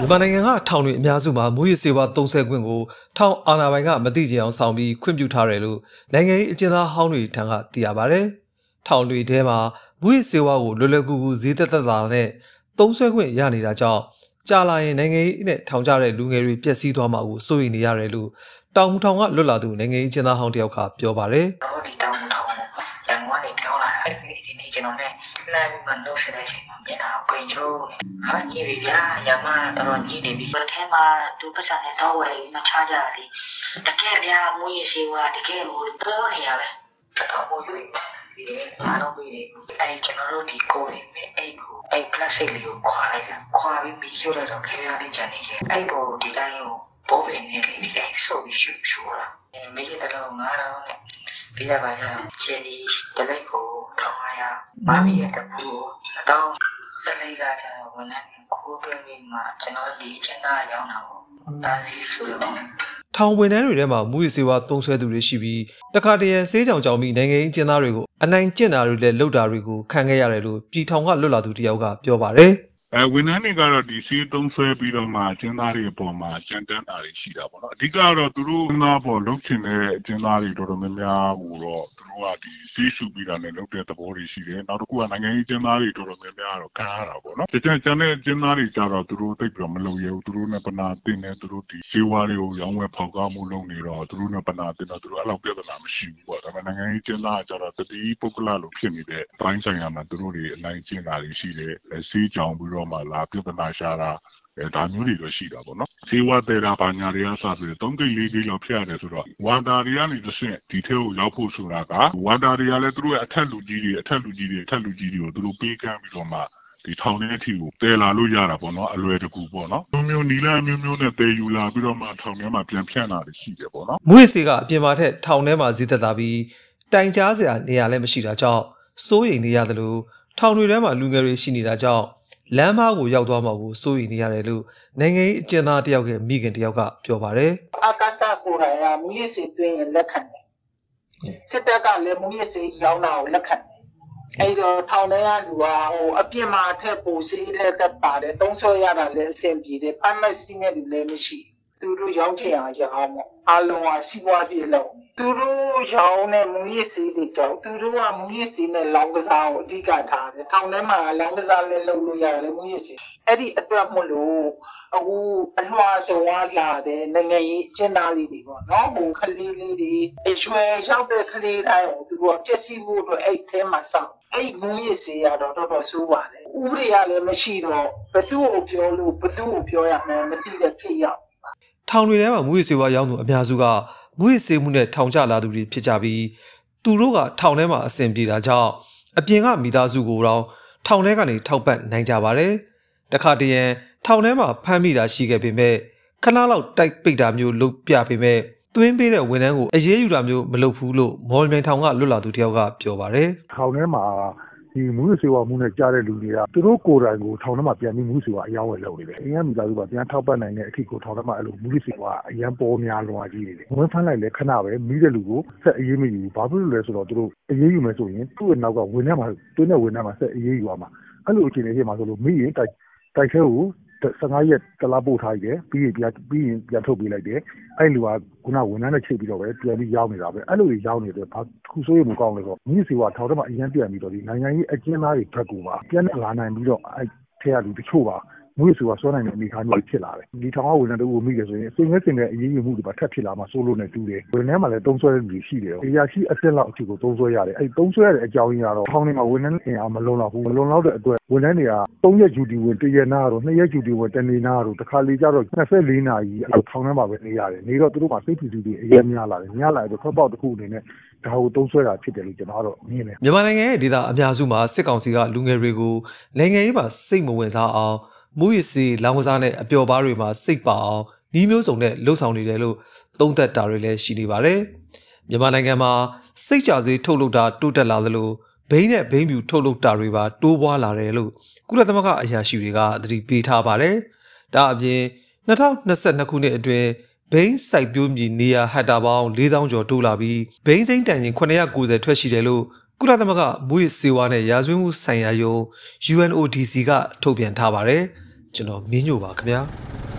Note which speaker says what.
Speaker 1: မြန်မာနိုင်ငံကထောင်တွေအများစုမှာမူရစ်စေဝါသုံးဆခွင့်ကိုထောင်အာဏာပိုင်ကမသိကြအောင်ဆောင်ပြီးခွင့်ပြုထားတယ်လို့နိုင်ငံရေးအကျဉ်းသားဟောင်းတွေထံကသိရပါဗျ။ထောင်တွေထဲမှာမူရစ်စေဝါကိုလွယ်လွယ်ကူကူဈေးသက်သက်သာနဲ့သုံးဆွဲခွင့်ရနေတာကြောင့်ကြာလာရင်နိုင်ငံရေးနဲ့ထောင်ကြတဲ့လူငယ်တွေပျက်စီးသွားမှာကိုစိုးရိမ်နေရတယ်လို့တောင်မူထောင်ကလွတ်လာသူနိုင်ငံရေးအကျဉ်းသားဟောင်းတယောက်ကပြောပါတယ်။
Speaker 2: တော့ဒီတောင်းထောင်းရန်ကုန်ကနေပြောလာတာဒီနေ့ကျွန်တော်လည်း လမ်းပြီးမှနှုတ်ဆက်တဲ့အချိန်မှာမျက်နှာပိန်ချိုးဟာကြည့်ပြီဗျာရမတော်တော်ကြည့်နေပြီဘယ်ထဲမှာသူပတ်စံနဲ့တော့ဝယ်မချကြတယ်တကယ်ဗျာမူရစီဝါတကယ်ဟိုပေါ်နေရပဲတော့ဟိုယူဒီအားလုံးပြီးနေအဲကျွန်တော်တို့ဒီကိုလေးမဲ့အဲ့ကိုအဲ့ plastic လေးကိုခွာလိုက်တာခွာပြီးမီးရှို့လိုက်တော့ခဲရလေးချန်နေရဲ့အဲ့ပေါ်ဒီတိုင်းကိုပေါ်နေနေလေးဒီတိုင်းဆိုပြီးရှူရှူတာမိကြီးတလုံးငါတော့နဲ့ပြီးရပါကြချယ်ဒီတလိုက်ကို ထောင်းရပါမီရဲ့တပူကိုအတော့ဆက်လိုက်ကကျတော့ဝန်ထမ်းကိုတွင်းပြီးမှကျွန်တော်ဒီအချင်းသားရောက်တာပေါ့တန်းစီဆိုတော့
Speaker 1: ထောင်ဝင်တန်းတွေထဲမှာမူရစ်စေဝါသုံးဆွဲသူတွေရှိပြီးတခါတရံဆေးကြောင်ကြောင်ပြီးနိုင်ငံရေးကျင်းသားတွေကိုအနိုင်ကျင့်တာတွေလည်းလုပ်တာတွေကိုခံခဲ့ရတယ်လို့ပြည်ထောင်ကလွတ်လာသူတယောက်ကပြောပါတယ်။
Speaker 3: အဲဝန်ထမ်းတွေကတော့ဒီစီးသုံးဆွဲပြီးတော့မှကျင်းသားတွေအပေါ်မှာကြံတန်းတာတွေရှိတာပေါ့နော်အဓိကတော့သူတို့ကျင်းသားပေါ်လုတ်ချင်တဲ့ကျင်းသားတွေတော်တော်များများဟိုတော့သူတို့ကဒီစီးရှုပြီးတာနဲ့လုတ်တဲ့သဘောတွေရှိတယ်နောက်တစ်ခုကနိုင်ငံရေးကျင်းသားတွေတော်တော်များများတော့ခံရတာပေါ့နော်တကယ်ကျန်တဲ့ကျင်းသားတွေကြတော့သူတို့သိပ်ပြီးတော့မလုံရဘူးသူတို့နဲ့ပနာတင်နေသူတို့ဒီဇေဝါတွေကိုရောင်းဝယ်ဖောက်ကားမှုလုပ်နေတော့သူတို့နဲ့ပနာတင်တော့သူတို့အဲ့လောက်ပြဿနာမရှိဘူးပေါ့ဒါပေမဲ့နိုင်ငံရေးကျင်းသားကကြတော့တတိပုဂ္ဂလလိုဖြစ်နေတဲ့ဘိုင်းဆိုင်ရာမှာသူတို့တွေအနိုင်ကျင့်တာတွေရှိတယ်စီးကြောင်ပြီးတော့မှလာပြဿနာရှာတာအဲဒါမျိုးတွေတော့ရှိတာပေါ့နော်ဇေဝတဲတာဘာညာတွေကစဆိုရင်3ကိတ်4ကိတ်လောက်ဖြစ်ရတယ်ဆိုတော့ဝါတာတွေကနေတစ်ဆင့်ဒီထဲကိုရောက်ဖို့ဆိုတာကဝါတာတွေကလည်းသူတို့ရဲ့အထက်လူကြီးတွေအထက်လူကြီးတွေအထက်လူကြီးတွေကိုသူတို့ပေးကမ်းပြီးတော့မှဒီထောင်ထဲအထိကိုတည်လာလို့ရတာပေါ့နော်အလွယ်တကူပေါ့နော်မျိုးမျိုးနီလာမျိုးမျိုးနဲ့တည်ယူလာပြီးတော့မှထောင်ထဲမှာပြန်ဖြန့်လာတယ်ရှိတယ်ပေါ့နော်
Speaker 1: မူရစ်စေကအပြင်မှာထက်ထောင်ထဲမှာဈေးသက်သာပြီးတိုင်ကြားစရာနေရာလည်းမရှိတာကြောင့်စိုးရိမ်နေရတယ်လို့ထောင်တွေထဲမှာလူငယ်တွေရှိနေတာကြောင့် လမ်းမကိုရောက်သွားမှာကိုစိုးရိမ်နေရတယ်လို့နိုင်ငံရေးအကျဉ်းသားတယောက်ကမိခင်တယောက်ကပြောပါတယ်
Speaker 4: အာကာစကိုယ်တိုင်ကမူရစ်စီတွင်းရင်လက်ခံတယ်စစ်တပ်ကလည်းမူရစ်စီရောင်းတာကိုလက်ခံတယ်အဲ့တော့ထောင်ထဲကလူကဟိုအပြစ်မှာထက်ပိုစီးလက်သက်ပါတယ်တုံးဆွဲရတာလည်းအဆင်ပြေတယ်ပတ်မစီနဲ့လူလည်းမရှိ သူတို့ရောင်းချင်အောင်ရအောင်ပေါ့အလုံးကစီးပွားပြေလို့သူတို့ရောင်းတဲ့မူရစ်စီတွေကြောင့်သူတို့ကမူရစ်စီနဲ့လောင်းကစားကိုအဓိကထားတယ်ထောင်ထဲမှာလောင်းကစားလည်းလုပ်လို့ရတယ်လေမူရစ်စီအဲ့ဒီအတွက်မလို့အခုအလွှာဆုံးဝလာတဲ့နိုင်ငံရေးအကျဉ်းသားလေးတွေပေါ့နော်ဟိုကလေးလေးတွေအရွယ်ရောက်တဲ့ကလေးတိုင်းကိုသူတို့ကပြည့်စည်ဖို့အတွက်အဲ့ထဲမှာစောင့်အဲ့မူရစ်စီရတော့တော်တော်ဆိုးပါတယ်ဥပဒေကလည်းမရှိတော့ဘသူ့ကိုပြောလို့ဘသူ့ကိုပြောရမယ်မသိတဲ့ဖြစ်ရောက်
Speaker 1: ထောင်တွေထဲမှာမူရစ်စေဝါရောင်းသူအများစုကမူရစ်စေမှုနဲ့ထောင်ကျလာသူတွေဖြစ်ကြပြီးသူတို့ကထောင်ထဲမှာအဆင်ပြေတာကြောင့်အပြင်ကမိသားစုကိုတော့ထောင်ထဲကနေထောက်ပံ့နိုင်ကြပါတယ်။တခါတရံထောင်ထဲမှာဖမ်းမိတာရှိခဲ့ပေမဲ့ခဏလောက်တိုက်ပိတ်တာမျိုးလုပ်ပြပေမဲ့သွင်းပေးတဲ့ဝန်ထမ်းကိုအရေးယူတာမျိုးမလုပ်ဘူးလို့မော်လမြိုင်ထောင်ကလွတ်လာသူတယောက်ကပြောပါတယ်။
Speaker 5: ထောင်ထဲမှာ ဒီမူရစေဝါမှုနဲ့ကြားတဲ့လူတွေကသူတို့ကိုယ်တိုင်ကိုထောင်ထဲမှာပြန်ပြီးမူရစေဝါအယောင်းဝယ်လုပ်နေတယ်။အင်းရမိသားစုကပြန်ထောက်ပတ်နိုင်တဲ့အထီကိုထောင်ထဲမှာအဲ့လိုမူရစေဝါအရန်ပေါ်များလွန်ကြီးနေတယ်။ဝင်ဖမ်းလိုက်လဲခဏပဲမိတဲ့လူကိုဆက်အေးမယူဘူး။ဘာဖြစ်လို့လဲဆိုတော့သူတို့အေးယူမယ်ဆိုရင်သူ့ရဲ့နောက်ကဝင်ထဲမှာတွင်းတဲ့ဝင်ထဲမှာဆက်အေးယူရမှာ။အဲ့လိုအခြေအနေဖြစ်မှာဆိုလို့မိရင်တိုက်တိုက်ခဲကို 15 ရက် တလားပို့ထားရတယ်ပြီးရင်ပြန်ပြီးရင် ပြန်ထုတ်ပေးလိုက်တယ် အဲ့လူက ခုနဝန်ထမ်းနဲ့ ချိန်ပြီးတော့ပဲ ပြန်ပြီးရောက်နေတာပဲ အဲ့လိုကြီးရောက်နေတဲ့ဘာခုဆိုရမကောင်းလဲဆိုမြင့်စီကထောင်ထဲမှာ အရင်ပြန်ပြီးတော့ဒီနိုင်ငံကြီးအကျဉ်းသားတွေဘက်ကပါပြန်လာနိုင်ပြီးတော့ အဲ့ထဲကလူတချို့ပါ မွေးဆိုတာစွမ်းနိုင်တဲ့အနေအထားမျိုးဖြစ်လာတယ်ဒီထောင်ကဝန်ထမ်းတို့ကိုမိတယ်ဆိုရင်စိတ်ငဲစင်တဲ့အရေးယူမှုတွေပါထပ်ဖြစ်လာမှစိုးလို့နေတူတယ်ဝန်ထမ်းမှာလည်းတုံးဆွဲတဲ့လူရှိတယ်အရာရှိအဆက်လောက်အထိကိုတုံးဆွဲရတယ်အဲ့တုံးဆွဲရတဲ့အကြောင်းရင်းကတော့ထောင်ထဲမှာဝန်ထမ်းအင်အားမလုံလောက်ဘူးမလုံလောက်တဲ့အတွက်ဝန်ထမ်းတွေက3ရက်ယူတီဝင်1ရက်နာတော့2ရက်ယူတီဝင်တနေ့နာတော့တစ်ခါလေကျတော့24နာရီအဲ့ထောင်ထဲမှာပဲနေရတယ်နေတော့သူတို့ကစိတ်ဖြူဖြူတွေအရင်များလာတယ်များလာတော့ထွက်ပေါက်တစ်ခုအနေနဲ့ဒါကိုတုံးဆွဲတာဖြစ်တယ်လို့ကျွန်တော်ကတော့မြင်တယ်
Speaker 1: မြန်မာနိုင်ငံရဲ့ဒေသအများစုမှာစစ်ကောင်စီကလူငယ်တွေကိုနိုင်ငံရေးမှာစိတ်မဝင်စားအောင် မူရစ်စီလောင်ကစားနဲ့အပျော်ပါးတွေမှာစိတ်ပါအောင်ဤမျိုးစုံနဲ့လှုပ်ဆောင်နေတယ်လို့သုံးသက်တာတွေလည်းရှိနေပါတယ်။မြန်မာနိုင်ငံမှာစိတ်ကြစေထုတ်လုပ်တာတိုးတက်လာသလိုဘိန်းနဲ့ဘိန်းဖြူထုတ်လုပ်တာတွေပါတိုးပွားလာတယ်လို့ကုလသမဂ္ဂအရာရှိတွေကသတိပေးထားပါတယ်။ဒါအပြင်2022ခုနှစ်အတွင်းဘိန်းစိုက်ပျိုးမြေနေရဟက်တာပေါင်း4000ကျော်တိုးလာပြီးဘိန်းစိမ့်တန်ရင်990ထွက်ရှိတယ်လို့ ကုလသမဂ္ဂမွေးစေဝါနဲ့ရာဇဝတ်မှုဆိုင်ရာယုံ UNODC ကထုတ်ပြန်ထားပါတယ်။ကျွန်တော်မင်းညိုပါခင်ဗျာ။